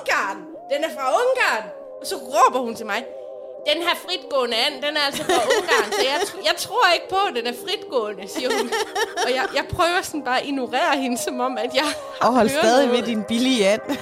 Ungarn! Den er fra Ungarn! Og så råber hun til mig, den her fritgående and, den er altså fra Ungarn, så jeg, tr- jeg tror ikke på, at den er fritgående, siger hun. Og jeg, jeg prøver sådan bare at ignorere hende, som om, at jeg har Og hold stadig noget. ved din billige and.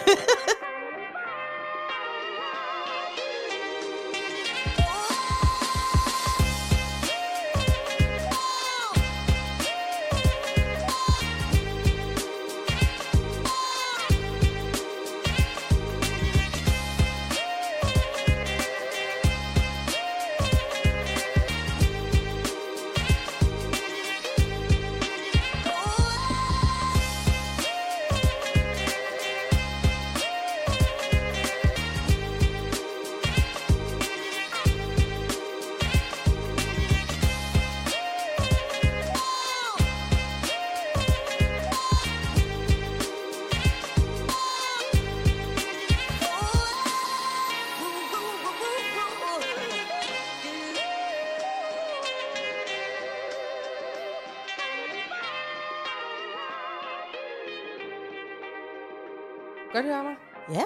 Godt høre mig? Ja.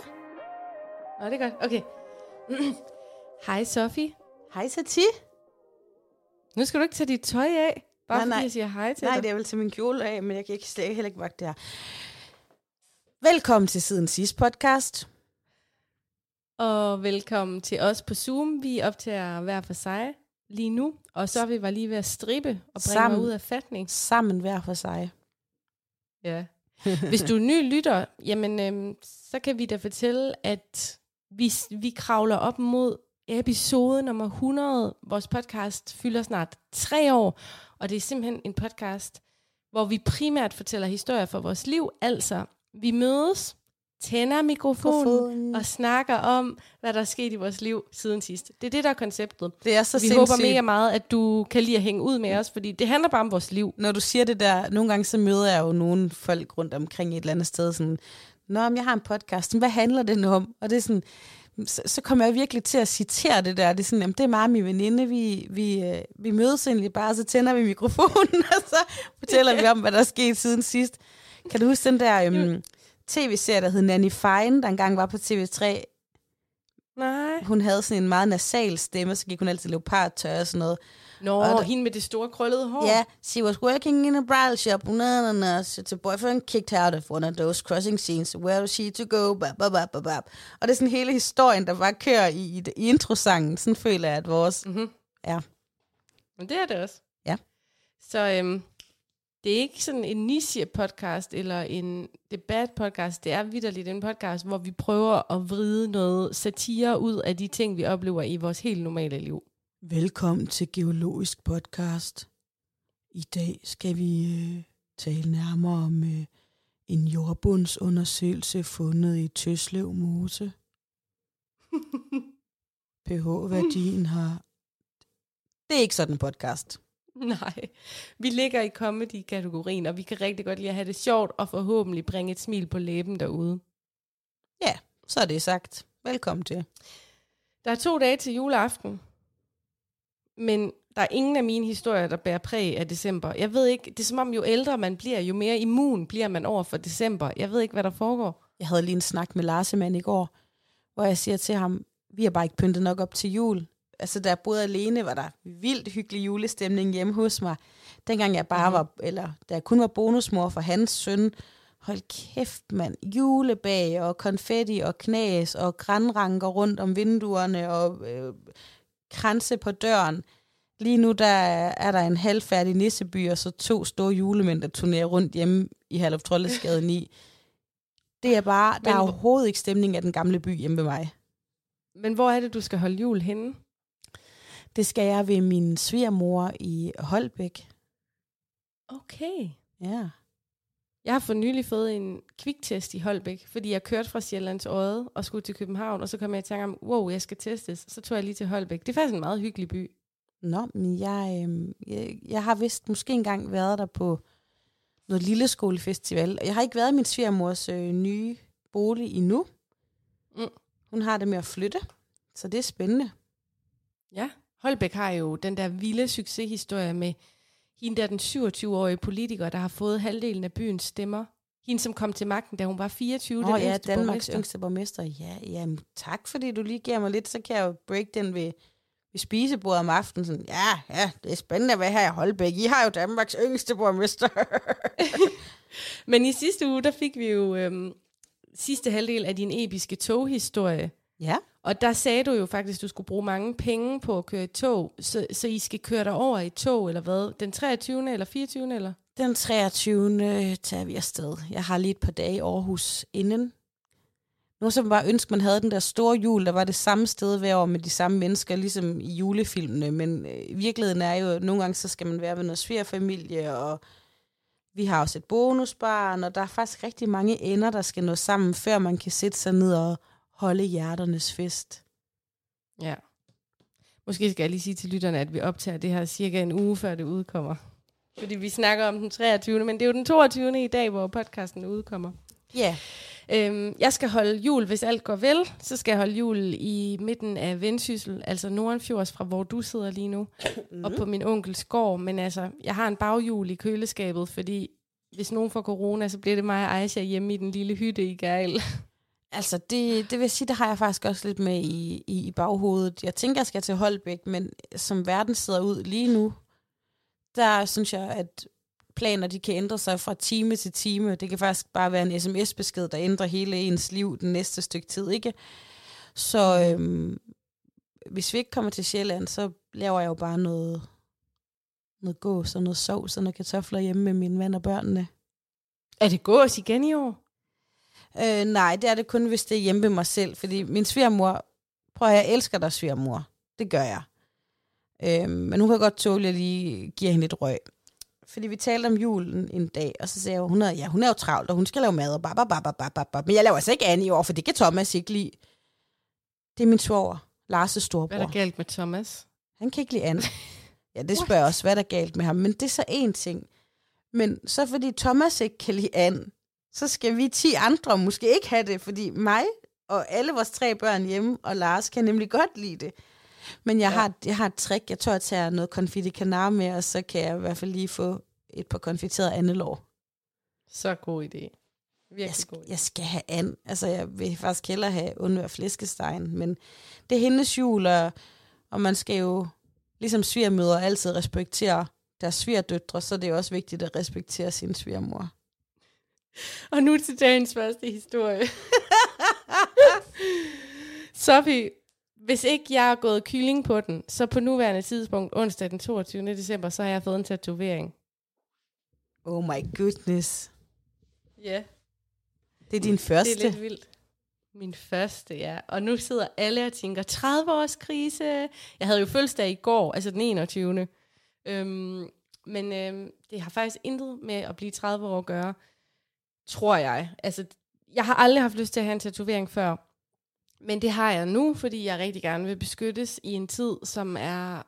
Nå, det er godt. Okay. Hej, Sofie. Hej, Sati. Nu skal du ikke tage dit tøj af, bare Nej, fordi nej. jeg siger hej til Nej, dig. det er vel til min kjole af, men jeg kan ikke slet heller ikke vagt det her. Velkommen til Siden Sidst podcast. Og velkommen til os på Zoom. Vi optager hver for sig lige nu, og så vi var lige ved at stribe og bringe Sammen. mig ud af fatning. Sammen hver for sig. Ja. Hvis du er ny lytter, jamen, øhm, så kan vi da fortælle, at vi, vi kravler op mod episode nummer 100. Vores podcast fylder snart tre år, og det er simpelthen en podcast, hvor vi primært fortæller historier fra vores liv. Altså, vi mødes, tænder mikrofonen Mikrofonen. og snakker om, hvad der er sket i vores liv siden sidst. Det er det, der er konceptet. Det er så vi sindssygt. håber mega meget, at du kan lide at hænge ud med os, fordi det handler bare om vores liv. Når du siger det der, nogle gange så møder jeg jo nogle folk rundt omkring et eller andet sted, sådan, Nå, men jeg har en podcast, hvad handler den om? Og det er sådan, så, så kommer jeg virkelig til at citere det der. Det er sådan, jamen, det er meget min veninde, vi, vi, øh, vi mødes egentlig bare, så tænder vi mikrofonen, og så fortæller vi om, hvad der er sket siden sidst. Kan du huske den der øhm, tv-serie, der hed Nanny Fine, der engang var på TV3? Nej. Hun havde sådan en meget nasal stemme, så gik hun altid leopardtøj og sådan noget. Nå, Og der- hende med det store krøllede hår. Yeah, she was working in a bridal shop. Na, na, na. So her boyfriend kicked her out of one of those crossing scenes. Where was she to go? Bap, bap, bap, bap, bap. Og det er sådan hele historien, der bare kører i, i, i introsangen. Sådan føler jeg, at vores... Mm-hmm. Ja. Men det er det også. Ja. Så øhm, det er ikke sådan en niche-podcast eller en debat-podcast. Det er vidderligt en podcast, hvor vi prøver at vride noget satire ud af de ting, vi oplever i vores helt normale liv. Velkommen til Geologisk Podcast. I dag skal vi øh, tale nærmere om øh, en jordbundsundersøgelse fundet i Tøslev Mose. pH-værdien har... Det er ikke sådan en podcast. Nej, vi ligger i comedy-kategorien, og vi kan rigtig godt lide at have det sjovt, og forhåbentlig bringe et smil på læben derude. Ja, så er det sagt. Velkommen til. Der er to dage til juleaften, men der er ingen af mine historier, der bærer præg af december. Jeg ved ikke, det er som om jo ældre man bliver, jo mere immun bliver man over for december. Jeg ved ikke, hvad der foregår. Jeg havde lige en snak med Larsemand i går, hvor jeg siger til ham, vi har bare ikke pyntet nok op til jul. Altså, da jeg boede alene, var der vildt hyggelig julestemning hjemme hos mig. Dengang jeg bare Mhm. var, eller da jeg kun var bonusmor for hans søn, hold kæft mand, julebag og konfetti og knas og grænranker rundt om vinduerne og øh, kranse på døren. Lige nu der er der en halvfærdig nisseby og så to store julemænd, der turnerer rundt hjemme i Herluf Trollesgade 9. Det er bare, der er overhovedet ikke stemning af den gamle by hjemme ved mig. Men hvor er det, du skal holde jul henne? Det skal jeg ved min svigermor i Holbæk. Okay. Ja. Jeg har for nylig fået en kviktest i Holbæk, fordi jeg kørte fra Sjællands Øde og skulle til København, og så kom jeg i tanke om, wow, jeg skal testes. Så tog jeg lige til Holbæk. Det er faktisk en meget hyggelig by. Nå, men jeg, øh, jeg, jeg har vist måske engang været der på noget lille skolefestival. Jeg har ikke været i min svigermors øh, nye bolig endnu. Mm. Hun har det med at flytte, så det er spændende. Ja. Holbæk har jo den der vilde succeshistorie med hende der den 27-årige politiker, der har fået halvdelen af byens stemmer. Hende, som kom til magten, da hun var 24. Åh oh, ja, Danmarks borgmester. yngste borgmester. Ja, ja, tak fordi du lige giver mig lidt, så kan jeg jo break den ved, ved spisebordet om aftenen. Sådan, ja, ja, det er spændende at være her i Holbæk. I har jo Danmarks yngste borgmester. Men i sidste uge, der fik vi jo øhm, sidste halvdel af din episke toghistorie. Ja. Og der sagde du jo faktisk, at du skulle bruge mange penge på at køre i tog. Så, så I skal køre dig over i tog, eller hvad? Den 23. eller 24. eller? Den 23. tager vi afsted. Jeg har lige et par dage i Aarhus inden. Nu som bare ønske, man havde den der store jul, der var det samme sted hver år med de samme mennesker, ligesom i julefilmene. Men øh, virkeligheden er jo, at nogle gange så skal man være ved noget svigerfamilie, og vi har også et bonusbarn, og der er faktisk rigtig mange ender, der skal nå sammen, før man kan sætte sig ned og holde hjerternes fest. Ja. Måske skal jeg lige sige til lytterne, at vi optager det her cirka en uge, før det udkommer. Fordi vi snakker om den 23. Men det er jo den 22. i dag, hvor podcasten udkommer. Ja. Øhm, jeg skal holde jul, hvis alt går vel. Så skal jeg holde jul i midten af Vendsyssel, altså Nordenfjords, fra hvor du sidder lige nu. Mm. Og på min onkels gård. Men altså, jeg har en baghjul i køleskabet, fordi hvis nogen får corona, så bliver det mig og Aisha hjemme i den lille hytte i Gejl. Altså, det, det vil sige, det har jeg faktisk også lidt med i, i, i baghovedet. Jeg tænker, jeg skal til Holbæk, men som verden sidder ud lige nu, der synes jeg, at planer de kan ændre sig fra time til time. Det kan faktisk bare være en sms-besked, der ændrer hele ens liv den næste stykke tid, ikke? Så øhm, hvis vi ikke kommer til Sjælland, så laver jeg jo bare noget, noget gås og noget sovs og noget kartofler hjemme med min mand og børnene. Er det gås igen i år? Øh, nej, det er det kun, hvis det er hjemme med mig selv. Fordi min svigermor, prøv at jeg elsker dig, svigermor. Det gør jeg. Øh, men hun kan godt tåle, at jeg lige giver hende et røg. Fordi vi talte om julen en dag, og så sagde jeg, hun er, ja, hun er jo travlt, og hun skal lave mad, og bap, bap, bap, bap, bap. Men jeg laver altså ikke andet i år, for det kan Thomas ikke lide. Det er min svoger, Lars' storebror. Hvad er der galt med Thomas? Han kan ikke lide andet. Ja, det spørger jeg også, hvad der er galt med ham. Men det er så én ting. Men så fordi Thomas ikke kan lide and, så skal vi 10 andre måske ikke have det, fordi mig og alle vores tre børn hjemme, og Lars kan nemlig godt lide det. Men jeg, Ja. har, jeg har et trick. Jeg tør at tage noget confit canar med, og så kan jeg i hvert fald lige få et par konfiteret andelår. Så god idé. Virkelig Jeg, god idé. jeg skal have and. Altså, jeg vil faktisk hellere have undvær flæskestegen. Men det er hendes jul, og, og man skal jo, ligesom svigermøder, altid respektere deres svigerdøtre, så det er også vigtigt at respektere sin svigermor. Og nu til dagens første historie. Sofie, hvis ikke jeg er gået kylling på den, så på nuværende tidspunkt, onsdag den 22. december, så har jeg fået en tatovering. Oh my goodness. Ja, Det er din første. det er lidt vildt. Min første, ja. Og nu sidder alle og tænker, 30 års krise. Jeg havde jo fødselsdag i går, altså den 21. Øhm, men øhm, det har faktisk intet med at blive 30 år at gøre, tror jeg. Altså, jeg har aldrig haft lyst til at have en tatovering før. Men det har jeg nu, fordi jeg rigtig gerne vil beskyttes i en tid, som er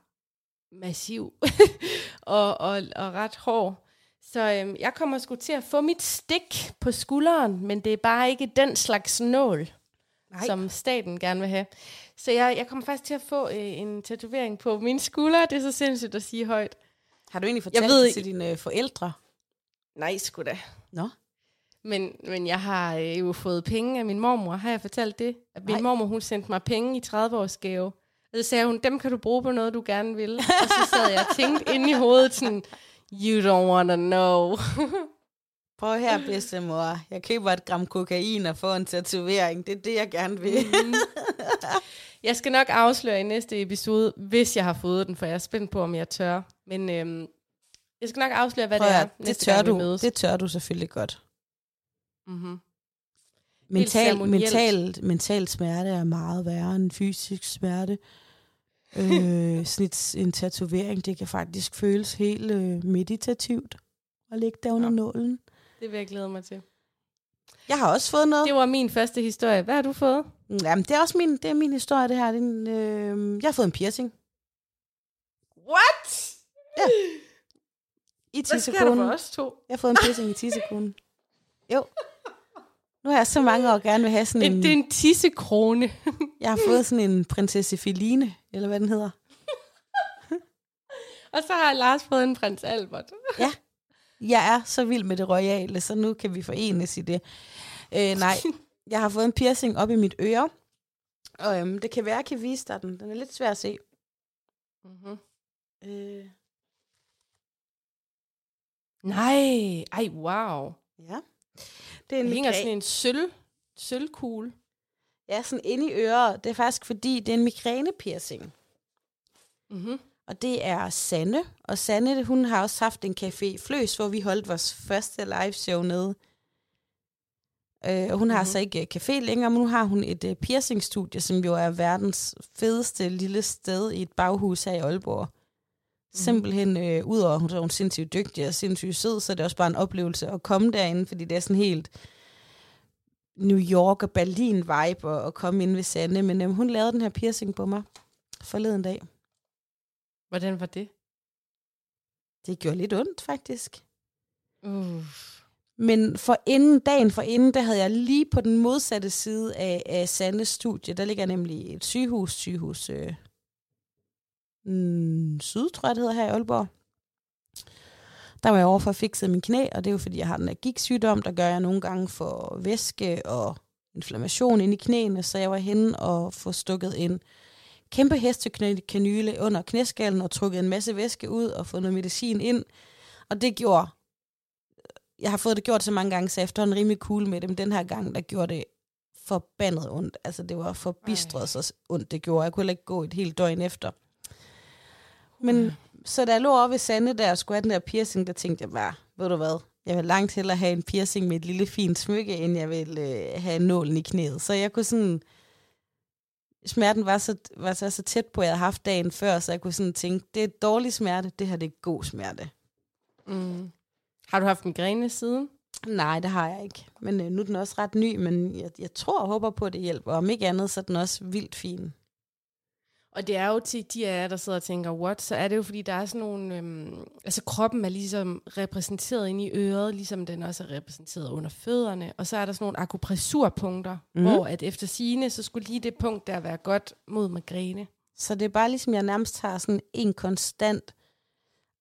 massiv og, og, og ret hård. Så øhm, jeg kommer sgu til at få mit stik på skulderen, men det er bare ikke den slags nål, Nej. som staten gerne vil have. Så jeg, jeg kommer faktisk til at få øh, en tatovering på min skulder. Det er så sindssygt at sige højt. Har du egentlig fortalt Jeg ved det til dine øh, forældre? Nej, sgu da. Nå. Men, men jeg har øh, jo fået penge af min mormor. Har jeg fortalt det? At min Nej. mormor, hun sendte mig penge i 30-års gave. Og så sagde hun, dem kan du bruge på noget, du gerne vil. Og så sad jeg og tænkte inde i hovedet sådan, you don't wanna know. Prøv her, bedstemor. Jeg køber et gram kokain og får en tatovering. Det er det, jeg gerne vil. Mhm. Jeg skal nok afsløre i næste episode, hvis jeg har fået den, for jeg er spændt på, om jeg tør. Men øhm, jeg skal nok afsløre, hvad Prøv det er, at, det, næste tør du, det tør du selvfølgelig godt. Mm-hmm. Mental, ceremonielt. mental, smerte er meget værre end fysisk smerte. øh, sådan et, en tatovering, det kan faktisk føles helt øh, meditativt at ligge der under Ja. nålen. Det vil jeg glæde mig til. Jeg har også fået noget. Det var min første historie. Hvad har du fået? Jamen, det er også min, det er min historie, det her. Det er en, øh, jeg har fået en piercing What? i Hvad sker der for os to? Jeg har fået en piercing i tissekonen. Jo. Nu har jeg så mange år gerne vil have sådan En, en... det er en tissekrone. Jeg har fået sådan en prinsesse Feline, eller hvad den hedder. Og så har Lars fået en prins Albert. jeg er så vild med det royale, så nu kan vi forenes i det. Øh, nej, jeg har fået en piercing op i mit øre, og øhm, det kan være, jeg kan vise dig den. Den er lidt svær at se. Mm-hmm. Øh, Nej, ej, wow. ja. Det er en Det hænger sådan en sølv, sølvkugle. Ja, sådan inde i øret. Det er faktisk fordi, det er en migrænepiercing. Mm-hmm. Og det er Sanne. Og Sanne, hun har også haft en café Fløs, hvor vi holdt vores første live show nede. Øh, og hun har Mhm. altså ikke øh, café længere, men nu har hun et uh, piercingstudie, som jo er verdens fedeste lille sted i et baghus her i Aalborg. Simpelthen, øh, udover at hun er hun sindssygt dygtig og sindssygt sød, så er det også bare en oplevelse at komme derinde, fordi det er sådan helt New York og Berlin-vibe at, at komme ind ved Sanne. Men øh, hun lavede den her piercing på mig forleden dag. Hvordan var det? Det gjorde lidt ondt, faktisk. Uh. Men for inden, dagen for inden, der havde jeg lige på den modsatte side af, af Sandes studie, der ligger nemlig et sygehus, sygehus øh, mm, Syd, tror jeg det hedder her i Aalborg. Der var jeg over for at fikse min knæ, og det er jo fordi, jeg har den her gigtsygdom, der gør jeg nogle gange for væske og inflammation ind i knæene, så jeg var henne og få stukket en kæmpe hestekanyle under knæskallen og trukket en masse væske ud og fået noget medicin ind. Og det gjorde jeg har fået det gjort så mange gange, så jeg er efterhånden rimelig cool med det, men den her gang, der gjorde det forbandet ondt. Altså, det var forbistret så ondt, det gjorde. Jeg kunne heller ikke gå et helt døgn efter. Men så da jeg lå over ved Sande der og skulle have den der piercing, der tænkte jeg bare, ved du hvad, jeg vil langt hellere have en piercing med et lille fint smykke, end jeg vil øh, have nålen i knæet. Så jeg kunne sådan, smerten var så, var så, så tæt på, at jeg havde haft dagen før, så jeg kunne sådan tænke, det er dårlig smerte, det her det er god smerte. Mm. Har du haft migræne siden? Nej, det har jeg ikke. Men øh, nu er den også ret ny, men jeg, jeg tror og håber på, at det hjælper. Og om ikke andet, så er den også vildt fin. Og det er jo til de af jer, der sidder og tænker, what? Så er det jo, fordi der er sådan nogle... Øhm, altså kroppen er ligesom repræsenteret inde i øret, ligesom den også er repræsenteret under fødderne. Og så er der sådan nogle akupressurpunkter, mm-hmm. hvor at efter sine så skulle lige det punkt der være godt mod migræne. Så det er bare ligesom, jeg nærmest har sådan en konstant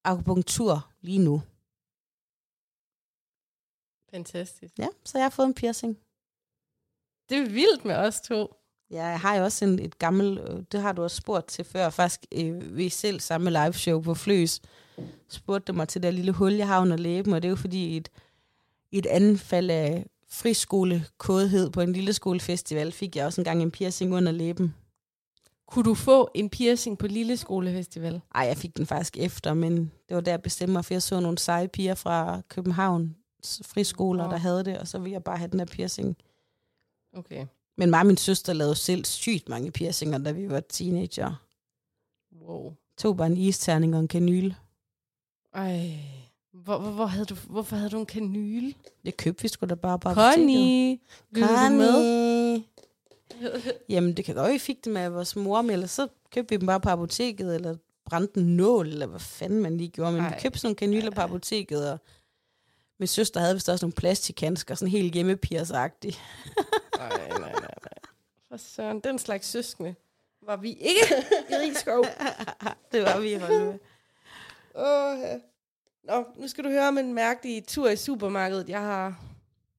akupunktur lige nu. Fantastisk. Ja, så jeg har fået en piercing. Det er vildt med os to. Jeg har jo også en, et gammelt, øh, det har du også spurgt til før, faktisk øh, vi selv samme live show på Fløs, spurgte du mig til det lille hul, jeg har under læben, og det er jo fordi et, et anfald af friskolekodhed på en lille skolefestival, fik jeg også engang en piercing under læben. Kunne du få en piercing på Lille Skolefestival? Ej, jeg fik den faktisk efter, men det var der jeg bestemte mig, for jeg så nogle seje piger fra København friskoler, Nå. der havde det, og så ville jeg bare have den her piercing. Okay. Men mig og min søster lavede selv sygt mange piercinger, da vi var teenager. Wow. Tog bare en isterning og en kanyle. Ej. Hvor, hvor, hvor havde du, hvorfor havde du en kanyle? Det købte vi sgu da bare på. Connie! Med? Connie! Jamen, det kan godt vi fik dem af vores mor, men ellers så købte vi dem bare på apoteket, eller brændte en nål, eller hvad fanden man lige gjorde. Men Ej. Vi købte sådan nogle kanyler på apoteket, og min søster havde vist også nogle plastikhandsker, sådan helt hjemmepiersagtigt. Nej, nej. For søren, den slags søskende var vi ikke i Rigskov. det var vi i Holme. Åh, ja. Nå, nu skal du høre om en mærkelig tur i supermarkedet, jeg har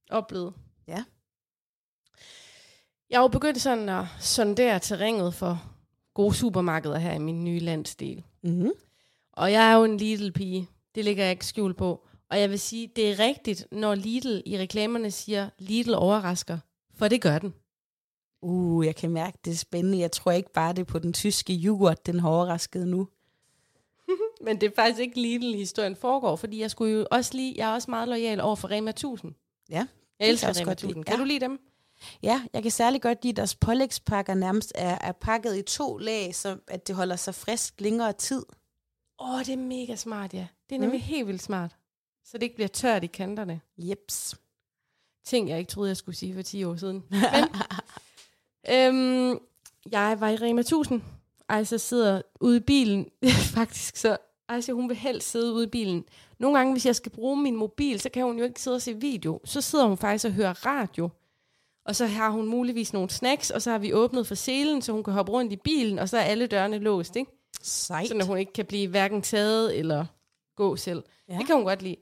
oplevet. Ja. Jeg har jo begyndt sådan at sondere terrænet for gode supermarkeder her i min nye landsdel. Mm-hmm. Og jeg er jo en Lidl pige. Det ligger jeg ikke skjul på. Og jeg vil sige, det er rigtigt, når Lidl i reklamerne siger, Lidl overrasker. For det gør den. Uh, jeg kan mærke, det er spændende. Jeg tror ikke bare, det er på den tyske yoghurt, den har overrasket nu. Men det er faktisk ikke Lidl, historien foregår, fordi jeg skulle jo også lige, jeg er også meget lojal over for Rema 1000. Ja, Jeg elsker Rema godt lide. 1000. Kan Ja. du lide dem? Ja, jeg kan særlig godt lide, at deres pålægspakker nærmest er, er pakket i to lag, så at det holder sig frisk længere tid. Åh, oh, det er mega smart, ja. Det er nemlig mm. helt vildt smart. Så det ikke bliver tørt i kanterne. Jeps. Ting, jeg ikke troede, jeg skulle sige for 10 år siden. Men, øhm, jeg var i Rema 1000. Ejsa sidder ude i bilen. Faktisk så, Ejsa, hun vil helst sidde ude i bilen. Nogle gange, hvis jeg skal bruge min mobil, så kan hun jo ikke sidde og se video. Så sidder hun faktisk og hører radio. Og så har hun muligvis nogle snacks, og så har vi åbnet for selen, så hun kan hoppe rundt i bilen, og så er alle dørene låst, ikke? Sejt. Sådan at hun ikke kan blive hverken taget eller gå selv. Ja. Ja. Det kan hun godt lide.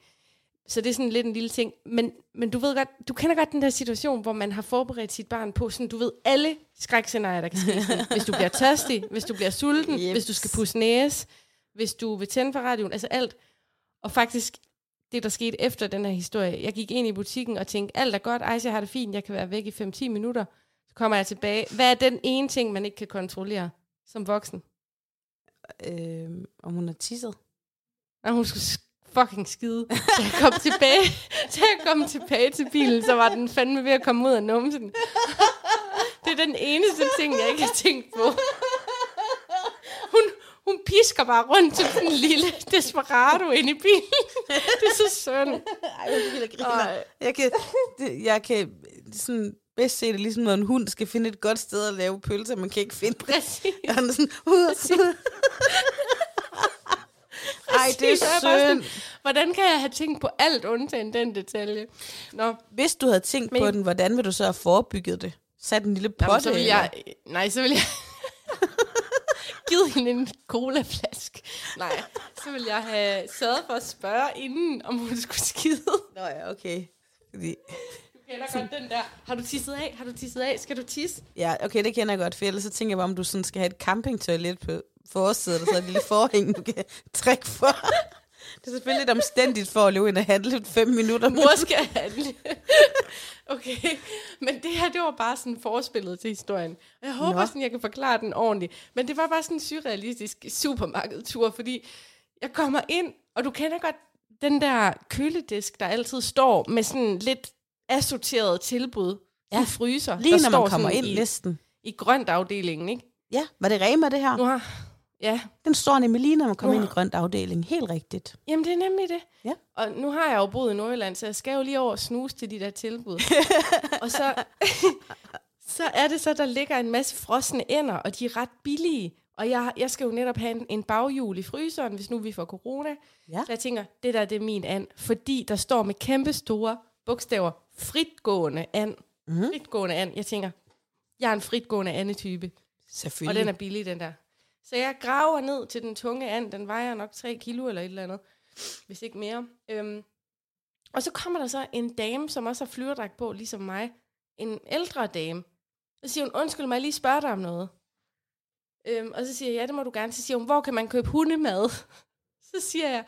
Så det er sådan lidt en lille ting. Men, men du ved godt, du kender godt den der situation, hvor man har forberedt sit barn på sådan, du ved, alle skrækscenarier, der kan ske. Sådan, hvis du bliver tørstig, hvis du bliver sulten, Jeps. hvis du skal pusse næse, hvis du vil tænde for radioen, altså alt. Og faktisk, det der skete efter den her historie, jeg gik ind i butikken og tænkte, alt er godt, Ejse, jeg har det fint, jeg kan være væk i 5-10 minutter. Så kommer jeg tilbage. Hvad er den ene ting, man ikke kan kontrollere som voksen? Øh, om hun har tisset. Og hun skulle sk- fucking skide. Så jeg kom tilbage, så jeg kom tilbage til bilen, så var den fandme ved at komme ud af numsen. Det er den eneste ting, jeg ikke har tænkt på. Hun, hun pisker bare rundt til sådan en lille desperado ind i bilen. Det er så synd. Ej, jeg vil grine. Ej. Jeg kan, det, jeg kan sådan bedst se det ligesom, når en hund skal finde et godt sted at lave pølser, man kan ikke finde det. Præcis. Og han er sådan, uh, uh. Ej, det er synd. Hvordan kan jeg have tænkt på alt undtagen den detalje? Nå, Hvis du havde tænkt Men- på den, hvordan vil du så have forebygget det? Sat en lille potte? Jamen, så vil eller? jeg... Nej, så vil jeg... givet hende en colaflaske. Nej, så vil jeg have sørget for at spørge inden, om hun skulle skide. Nå ja, okay. Fordi, Kender godt den der. Har du tisset af? Har du tisset af? Skal du tisse? ja, okay, det kender jeg godt, for ellers så tænker jeg bare, om du sådan skal have et campingtoilet på forsiden, og så et lille forhæng, du kan trække for. Det er selvfølgelig lidt omstændigt for at løbe ind og handle fem minutter. Mor skal handle. Okay, men det her, det var bare sådan forspillet til historien. Og jeg håber Nå. sådan, jeg kan forklare den ordentligt. Men det var bare sådan en surrealistisk supermarkedtur, fordi jeg kommer ind, og du kender godt den der køledisk, der altid står med sådan lidt assorteret tilbud. Ja. En fryser, Lige der når står man kommer ind i, næsten. i grønt afdelingen, ikke? Ja, var det Rema, det her? Nu har, ja, Den står nemlig lige, når man kommer ind i grønt afdeling. Helt rigtigt. Jamen, det er nemlig det. Ja. Og nu har jeg jo boet i Nordjylland, så jeg skal jo lige over og snuse til de der tilbud. og så, så er det så, der ligger en masse frosne ænder, og de er ret billige. Og jeg, jeg skal jo netop have en, en baghjul i fryseren, hvis nu vi får corona. Ja. Så jeg tænker, det der det er min and. Fordi der står med kæmpe store bogstaver, fritgående and. Mhm. Fritgående and. Jeg tænker, jeg er en fritgående andetype. Og Selvfølgelig. den er billig, den der. Så jeg graver ned til den tunge and. Den vejer nok 3 kilo eller et eller andet. Hvis ikke mere. Øhm, og så kommer der så en dame, som også har flyverdragt på, ligesom mig. En ældre dame. Så siger hun, undskyld mig, jeg lige spørge dig om noget. Øhm, og så siger jeg, ja, det må du gerne. Så siger hun, hvor kan man købe hundemad? Så siger jeg,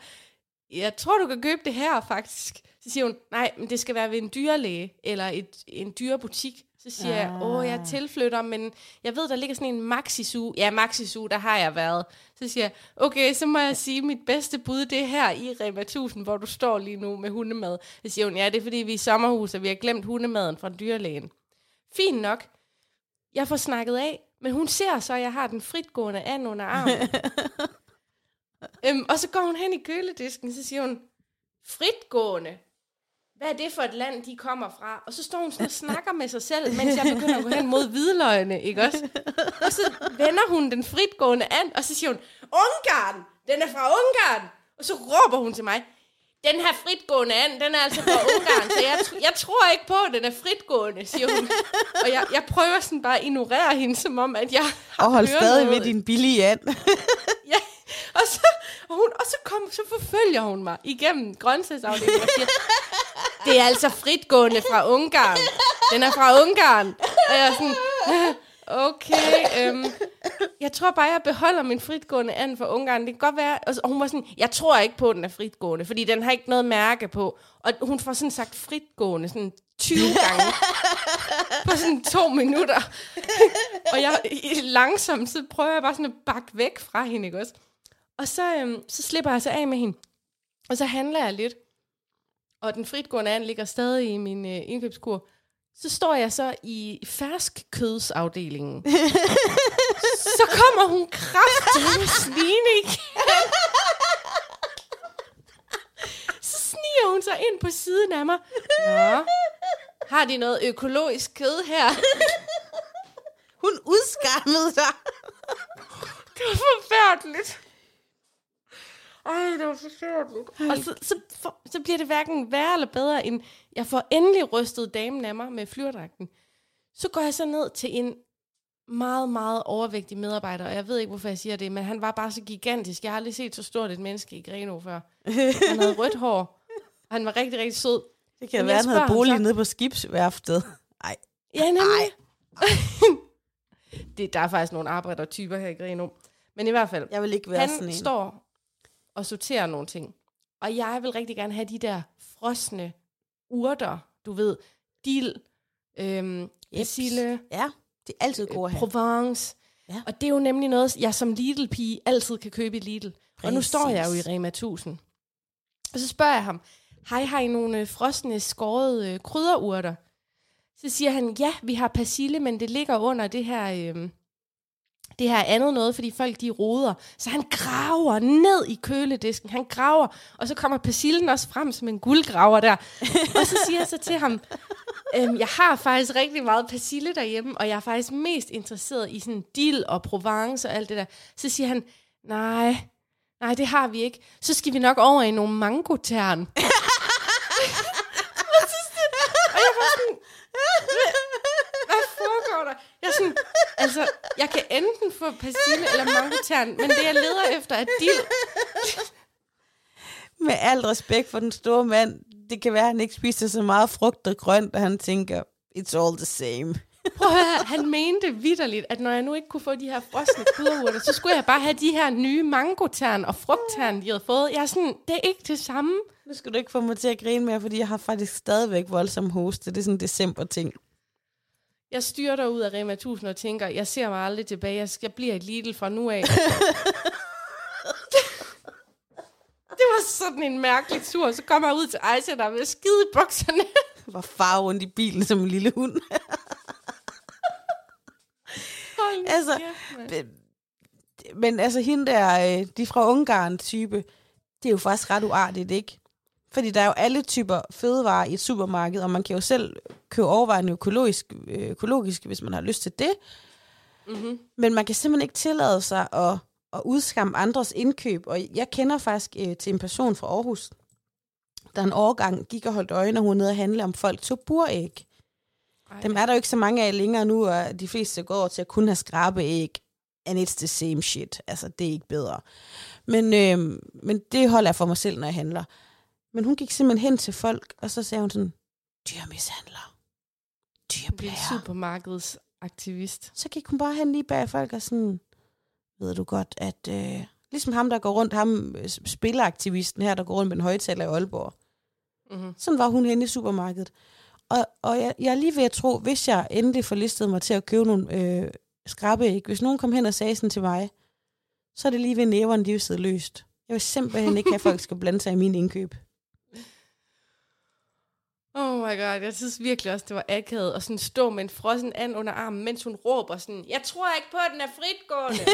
jeg tror, du kan købe det her, faktisk. Så siger hun, nej, men det skal være ved en dyrlæge, eller et, en dyrebutik. Så siger ah. jeg, åh, jeg er tilflytter, men jeg ved, der ligger sådan en Maxisu. Ja, Maxisu, der har jeg været. Så siger jeg, okay, så må jeg sige, mit bedste bud, det er her i Rema 1000, hvor du står lige nu med hundemad. Så siger hun, ja, det er fordi, vi er i sommerhus, og vi har glemt hundemaden fra dyrlægen. Fint nok. Jeg får snakket af, men hun ser så, at jeg har den fritgående and under armen. øhm, og så går hun hen i køledisken, så siger hun, fritgående? Hvad er det for et land, de kommer fra? Og så står hun sådan og snakker med sig selv, mens jeg begynder at gå hen mod hvidløgene, ikke også? Og så vender hun den fritgående and, og så siger hun, Ungarn! Den er fra Ungarn! Og så råber hun til mig, den her fritgående and, den er altså fra Ungarn, så jeg, jeg tror ikke på, at den er fritgående, siger hun. Og jeg, jeg prøver sådan bare at ignorere hende, som om, at jeg har Og hold stadig noget. ved din billige and. Ja, og så, og hun, og så, kom, så forfølger hun mig igennem grøntsagsafdelingen og siger, det er altså fritgående fra Ungarn. Den er fra Ungarn. Og jeg er sådan, okay, øhm, jeg tror bare, jeg beholder min fritgående and fra Ungarn. Det kan godt være, og så- og hun var sådan, jeg tror ikke på, at den er fritgående, fordi den har ikke noget mærke på. Og hun får sådan sagt fritgående sådan 20 gange på sådan to minutter. og jeg langsomt, så prøver jeg bare sådan at bakke væk fra hende, ikke også? Og så, øhm, så slipper jeg så af med hende. Og så handler jeg lidt. Og den fritgående and ligger stadig i min øh, indkøbskur. Så står jeg så i ferskkødsafdelingen. så kommer hun kraftigt svine igen. så sniger hun sig ind på siden af mig. Nå, har de noget økologisk kød her? Hun udskammede sig. Det var forfærdeligt. Ej, det var forfærdeligt. Og så, så, for, så bliver det hverken værre eller bedre, end jeg får endelig rystet damen af mig med flyverdragten. Så går jeg så ned til en meget, meget overvægtig medarbejder, og jeg ved ikke, hvorfor jeg siger det, men han var bare så gigantisk. Jeg har aldrig set så stort et menneske i Greno før. Han havde rødt hår, Og han var rigtig, rigtig sød. Det kan Men være, han havde bolig så- nede på skibsværftet. Ej, Ja, nemlig. det, der er faktisk nogle arbejdertyper her i Greno. Men i hvert fald, jeg vil ikke være sådan han en. står og sorterer nogle ting. Og jeg vil rigtig gerne have de der frosne urter, du ved, dild, øhm, persille, Ja, det er altid gode her. Provence. Ja. Og det er jo nemlig noget, jeg som Lidl-pige altid kan købe i Lidl. Og nu står jeg jo i Præcis. Rema 1000. Og så spørger jeg ham, hej, har I nogle øh, frosne skårede øh, krydderurter? Så siger han, ja, vi har persille, men det ligger under det her, øh, det her andet noget, fordi folk de roder. Så han graver ned i køledisken. Han graver, og så kommer persillen også frem som en guldgraver der. og så siger jeg så til ham, øhm, jeg har faktisk rigtig meget persille derhjemme, og jeg er faktisk mest interesseret i sådan dill og Provence og alt det der. Så siger han, nej, nej, det har vi ikke. Så skal vi nok over i nogle mangotern. og så sådan- og jeg var sådan, "Hvad- hvad foregår der? Jeg er sådan, altså, jeg kan enten få persille eller mangotern, men det jeg leder efter er dill. Med al respekt for den store mand, det kan være, at han ikke spiser så meget frugt og grønt, og han tænker, it's all the same. Prøv at høre, han mente vidderligt, at når jeg nu ikke kunne få de her frosne krydderurter, så skulle jeg bare have de her nye mangotern og frugttern, de havde fået. Jeg er sådan, det er ikke det samme. Nu skal du ikke få mig til at grine mere, fordi jeg har faktisk stadigvæk voldsom hoste. Det er sådan en december-ting. Jeg styrter ud af Rema 1000 og tænker, jeg ser mig aldrig tilbage. Jeg, skal, jeg bliver et Lidl fra nu af. det var sådan en mærkelig tur. Så kommer jeg ud til Aisha, der er at skide i bukserne. Var far rundt i bilen som en lille hund. Hold Altså, mand. Men altså, hende der, øh, de fra Ungarn-type, det er jo faktisk ret uartigt, ikke? Fordi der er jo alle typer fødevarer i et supermarked, og man kan jo selv købe overvejende økologisk, øh, økologisk, hvis man har lyst til det. Mhm. Men man kan simpelthen ikke tillade sig at, at udskamme andres indkøb. Og jeg kender faktisk øh, til en person fra Aarhus, der en årgang gik og holdt øje, når hun nede og handle om folk tog buræg. Ej. Dem er der jo ikke så mange af længere nu, og de fleste går over til at kun have skrabeæg. And it's the same shit. Altså, det er ikke bedre. Men, øh, men det holder jeg for mig selv, når jeg handler. Men hun gik simpelthen hen til folk, og så sagde hun sådan, dyrmishandler. Det er Dyrblære. supermarkedets aktivist. Så gik hun bare hen lige bag folk og sådan, ved du godt, at øh, ligesom ham, der går rundt, ham øh, spilleraktivisten her, der går rundt med en højtaler i Aalborg. Mm-hmm. Sådan var hun henne i supermarkedet. Og, og jeg, jeg er lige ved at tro, hvis jeg endelig forlistede mig til at købe nogle øh, skrabbeæg, hvis nogen kom hen og sagde sådan til mig, så er det lige ved næveren, de sidde løst. Jeg vil simpelthen ikke have, at folk skal blande sig i min indkøb. Oh my god, jeg synes virkelig også, det var akavet at sådan stå med en frossen and under armen, mens hun råber sådan, jeg tror ikke på, at den er fritgående.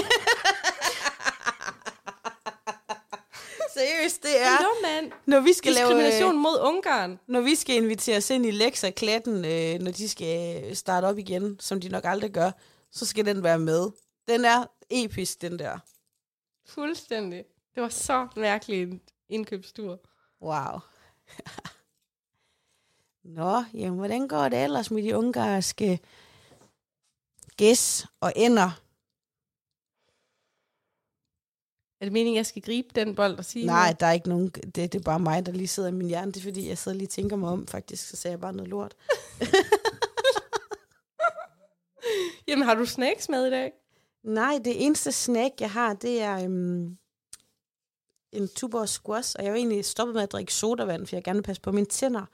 Seriøst, det er, Hallo, mand. når vi skal lave... Diskrimination mod Ungarn. Når vi skal inviteres ind i lekserklatten, øh, når de skal øh, starte op igen, som de nok aldrig gør, så skal den være med. Den er episk, den der. Fuldstændig. Det var så mærkeligt en indkøbstur. Wow. Nå, jamen, hvordan går det ellers med de ungarske gæs og ender? Er det meningen, jeg skal gribe den bold og sige Nej, noget? der er ikke nogen... Det, det er bare mig, der lige sidder i min hjerne. Det er fordi, jeg sidder lige og tænker mig om, faktisk. Så sagde jeg bare noget lort. Jamen, har du snacks med i dag? Nej, det eneste snack, jeg har, det er øhm, en tuborg squash. Og jeg har jo egentlig stoppet med at drikke sodavand, for jeg gerne vil passe på mine tænder.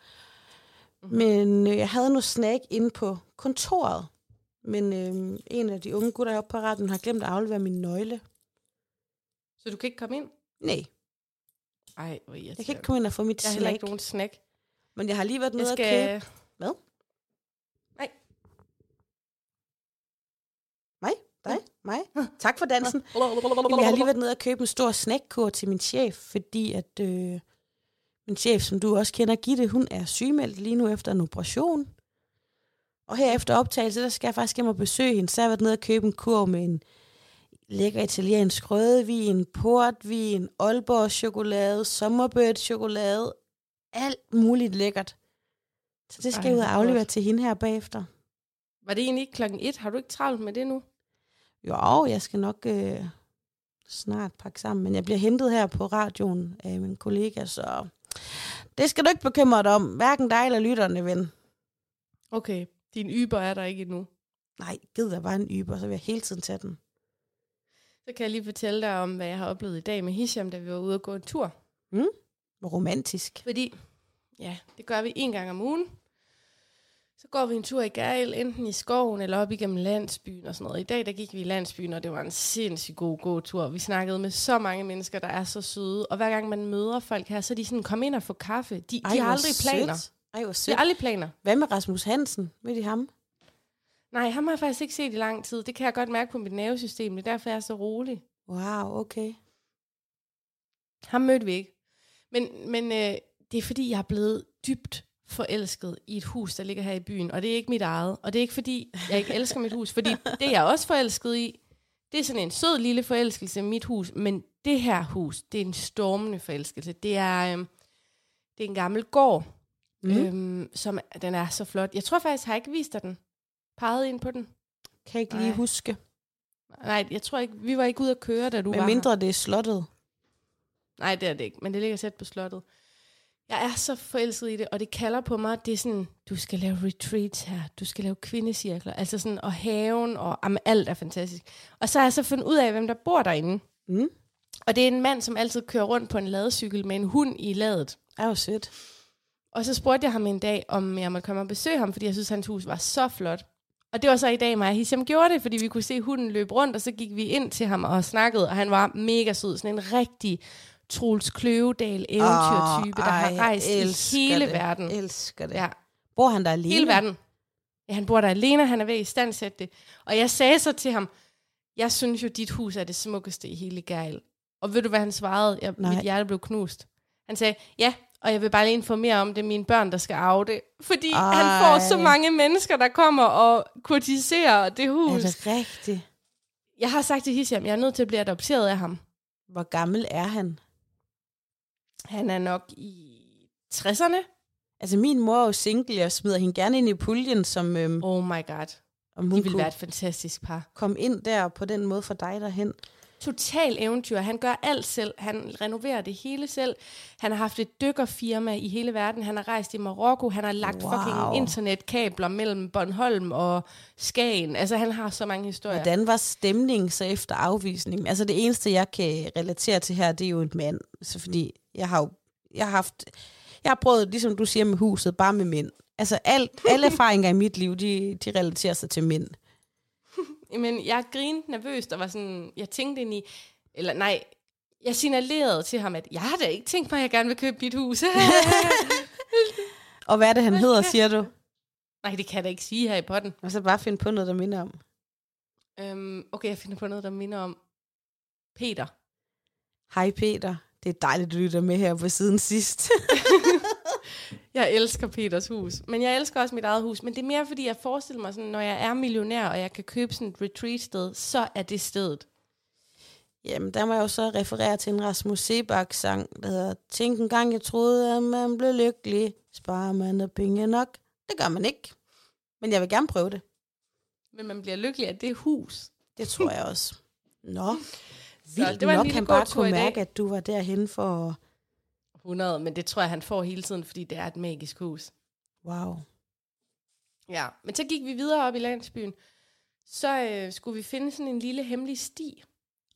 Mhm. Men øh, jeg havde noget snack inde på kontoret. Men øh, en af de unge gutter heroppe på retten har glemt at aflevere min nøgle. Så du kan ikke komme ind? Nej, Ej, hvor jeg kan ikke komme ind og få mit Jeg har heller snack. ikke nogen snack. Men jeg har lige været Jeg nede skal... og købe... Hvad? Nej. Mig? Dig? Mig? Tak for dansen. Jamen, jeg har lige været nede og købe en stor snackkur til min chef, fordi at øh, min chef, som du også kender, Gitte, hun er sygemeldt lige nu efter en operation. Og her efter optagelse, der skal jeg faktisk hjem og besøge hende. Så har jeg været nede og købe en kur med en lækker italiensk rødvin, portvin, Aalborg chokolade, Sommerbird chokolade, alt muligt lækkert. Så det skal Ej, jeg ud og aflevere godt. til hende her bagefter. Var det egentlig ikke klokken et? Har du ikke travlt med det nu? Jo, jeg skal nok øh, snart pakke sammen, men jeg bliver hentet her på radioen af min kollega, så Det skal du ikke bekymre dig om, hverken dig eller lytterne, ven. Okay, din yber er der ikke endnu. Nej, gid der var en yber, så vil jeg hele tiden tage den. Så kan jeg lige fortælle dig om, hvad jeg har oplevet i dag med Hisham, da vi var ude og gå en tur. Hvor romantisk. Fordi, ja, det gør vi en gang om ugen. Så går vi en tur i Gejl, enten i skoven eller op igennem landsbyen og sådan noget. I dag der gik vi i landsbyen, og det var en sindssygt god gåtur. Vi snakkede med så mange mennesker, der er så søde. Og hver gang man møder folk her, så er de sådan, kom ind og få kaffe. De, Ej, de har aldrig planer. Sødt. Ej, hvor De sødt. har aldrig planer. Hvad med Rasmus Hansen? Ved I ham? Nej, ham har jeg faktisk ikke set i lang tid. Det kan jeg godt mærke på mit nervesystem. Det er derfor, jeg er så rolig. Wow, okay. Ham mødte vi ikke. Men, men øh, det er fordi, jeg er blevet dybt forelsket i et hus, der ligger her i byen. Og det er ikke mit eget. Og det er ikke fordi, jeg ikke elsker mit hus. Fordi det er jeg også forelsket i. Det er sådan en sød lille forelskelse i mit hus. Men det her hus, det er en stormende forelskelse. Det er, øh, det er en gammel gård, Mm. øhm, som den er så flot. Jeg tror faktisk, har jeg ikke vist dig den. Peget ind på den. Kan jeg ikke lige Nej. huske. Nej, jeg tror ikke, vi var ikke ude at køre, da du Med var mindre her. det er slottet. Nej, det er det ikke, men det ligger tæt på slottet. Jeg er så forelsket i det, og det kalder på mig, det er sådan, du skal lave retreats her, du skal lave kvindecirkler, altså sådan, og haven, og jamen, alt er fantastisk. Og så har jeg så fundet ud af, hvem der bor derinde. Mm. Og det er en mand, som altid kører rundt på en ladecykel med en hund i ladet. Er jo sødt. Og så spurgte jeg ham en dag, om jeg måtte komme og besøge ham, fordi jeg synes, hans hus var så flot. Og det var så i dag, mig og Hisham gjorde det, fordi vi kunne se hunden løbe rundt, og så gik vi ind til ham og snakkede, og han var mega sød. Sådan en rigtig Troels Kløvedal eventyrtype, der har ej, rejst i hele det. verden. Elsker det. Ja, Bor han der alene? hele verden. Ja, han bor der alene, han er ved at istandsætte det. Og jeg sagde så til ham, jeg synes jo, dit hus er det smukkeste i hele Gejl. Og ved du, hvad han svarede? Jeg, Nej. mit hjerte blev knust. Han sagde, ja, og jeg vil bare lige informere om, det er mine børn, der skal arve det. Fordi Ej. han får så mange mennesker, der kommer og kurtiserer det Er hus. det rigtigt? Jeg har sagt til Hisham, jeg er nødt til at blive adopteret af ham. Hvor gammel er han? Han er nok i 60'erne. Altså, min mor er jo single, jeg smider hende gerne ind i puljen, som øhm, Oh my god. om De hun vil kunne være et fantastisk par. komme ind der på den måde for dig derhen. total eventyr. Han gør alt selv. Han renoverer det hele selv. Han har haft et dykkerfirma i hele verden. Han har rejst i Marokko. Han har lagt Wow. wow. fucking internetkabler mellem Bornholm og Skagen. Altså, han har så mange historier. Hvordan var stemningen så efter afvisningen? Altså, det eneste, jeg kan relatere til her, det er jo en mand. Så fordi jeg har jo jeg har haft... Jeg har prøvet, ligesom du siger med huset, bare med mænd. Altså, alt, alle erfaringer i mit liv, de, de relaterer sig til mænd. Men jeg grinede nervøst og var sådan... Jeg tænkte ind i... Eller nej, jeg signalerede til ham, at jeg har da ikke tænkt mig, at jeg gerne vil købe dit hus. Og hvad er det, han hedder, siger du? nej, det kan jeg da ikke sige her i potten. Og så bare finde på noget, der minder om. Øhm, okay, jeg finder på noget, der minder om Peter. Hej Peter, det er dejligt, du lytter med her på siden sidst. Jeg elsker Peters hus, men jeg elsker også mit eget hus. Men det er mere, fordi jeg forestiller mig, sådan, når jeg er millionær, og jeg kan købe sådan et retreat-sted, så er det stedet. Jamen, der må jeg jo så referere til en Rasmus Sebak-sang, der hedder Tænk en gang, jeg troede, at man blev lykkelig. Sparer man af penge nok? Det gør man ikke. Men jeg vil gerne prøve det. Men man bliver lykkelig af det hus. Det tror jeg også. Nå, Så vildt det var en nok, lille han bare kunne mærke, at du var derhen for... 100, men det tror jeg, han får hele tiden, fordi det er et magisk hus. Wow. Ja, men så gik vi videre op i landsbyen. Så øh, skulle vi finde sådan en lille hemmelig sti,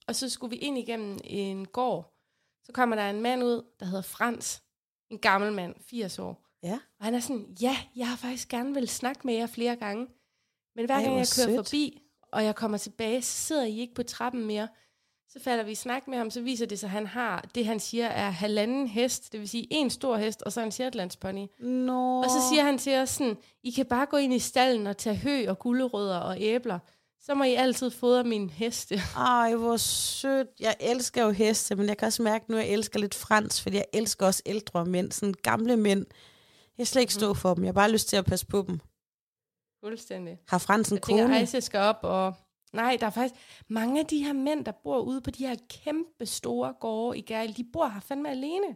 og så skulle vi ind igennem en gård. Så kommer der en mand ud, der hedder Frans. En gammel mand, 80 år. Ja. Og han er sådan, ja, jeg har faktisk gerne vil snakke med jer flere gange. Men hver Ej, gang jeg kører sødt. forbi, og jeg kommer tilbage, så sidder I ikke på trappen mere. Så falder vi i snak med ham, så viser det sig, at han har, det han siger er halvanden hest, det vil sige en stor hest, og så en Shetlandspony. Nå. Og så siger han til os sådan, I kan bare gå ind i stallen og tage hø og gulerødder og æbler. Så må I altid fodre min heste. Ej, hvor sødt. Jeg elsker jo heste, men jeg kan også mærke nu, at jeg elsker lidt fransk, fordi jeg elsker også ældre mænd, sådan gamle mænd. Jeg slet ikke stå for dem. Jeg har bare lyst til at passe på dem. Fuldstændig. Har Frans en Jeg tænker, kone? Ejse skal op, og nej, der er faktisk mange af de her mænd, der bor ude på de her kæmpe store gårde i Gærl, de bor her fandme alene.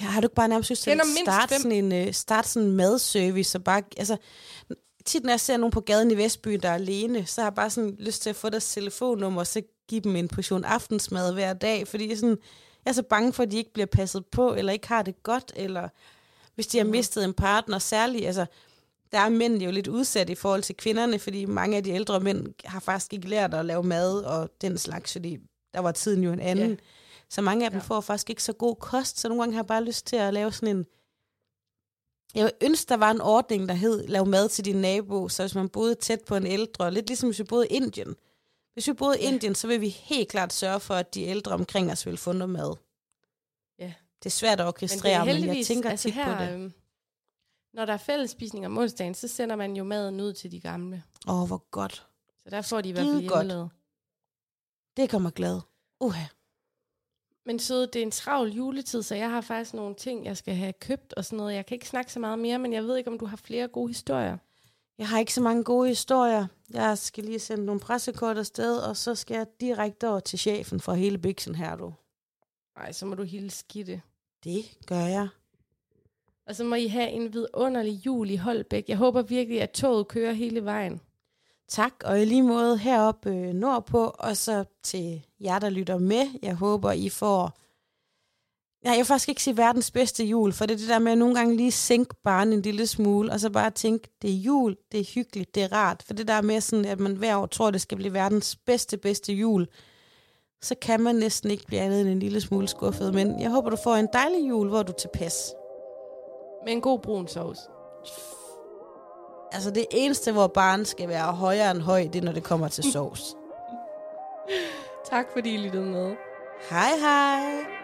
Ja, har du ikke bare nærmest lyst til at starte sådan en, uh, starte sådan en madservice, og bare, altså, tit når jeg ser nogen på gaden i Vestbyen, der er alene, så har jeg bare sådan lyst til at få deres telefonnummer, og så give dem en portion aftensmad hver dag, fordi jeg, sådan, jeg er så bange for, at de ikke bliver passet på, eller ikke har det godt, eller hvis de har mistet en partner, særligt, altså, der er mænd jo lidt udsat i forhold til kvinderne, fordi mange af de ældre mænd har faktisk ikke lært at lave mad og den slags, fordi der var tiden jo en anden. Ja. Så mange af dem ja. får faktisk ikke så god kost, så nogle gange har jeg bare lyst til at lave sådan en... Jeg ønske, der var en ordning, der hed, lav mad til din nabo, så hvis man boede tæt på en ældre, lidt ligesom hvis vi boede i Indien. Hvis vi boede i ja. Indien, så vil vi helt klart sørge for, at de ældre omkring os vil få noget mad. Ja. Det er svært at orkestrere, men, men jeg tænker altså tit her, på det. Når der er fællesspisning om onsdagen, så sender man jo maden ud til de gamle. Åh, oh, hvor godt. Så der får de i hvert fald hjemmelavet. Det kommer glad. Uha. Men så det er en travl juletid, så jeg har faktisk nogle ting, jeg skal have købt og sådan noget. Jeg kan ikke snakke så meget mere, men jeg ved ikke, om du har flere gode historier. Jeg har ikke så mange gode historier. Jeg skal lige sende nogle pressekort afsted, og så skal jeg direkte over til chefen for hele biksen her, du. Nej, så må du hilse Gitte. Det gør jeg. Og så må I have en vidunderlig jul i Holbæk. Jeg håber virkelig, at toget kører hele vejen. Tak, og i lige måde heroppe øh, nordpå, og så til jer, der lytter med. Jeg håber, I får... Ja, jeg vil faktisk ikke sige verdens bedste jul, for det er det der med at nogle gange lige sænke barnet en lille smule, og så bare tænke, det er jul, det er hyggeligt, det er rart. For det der med sådan, at man hver år tror, det skal blive verdens bedste, bedste jul, så kan man næsten ikke blive andet end en lille smule skuffet. Men jeg håber, du får en dejlig jul, hvor du er tilpas. Med en god brun sovs. Altså det eneste, hvor barn skal være højere end høj, det er, når det kommer til sovs. tak fordi I lyttede med. Hej hej.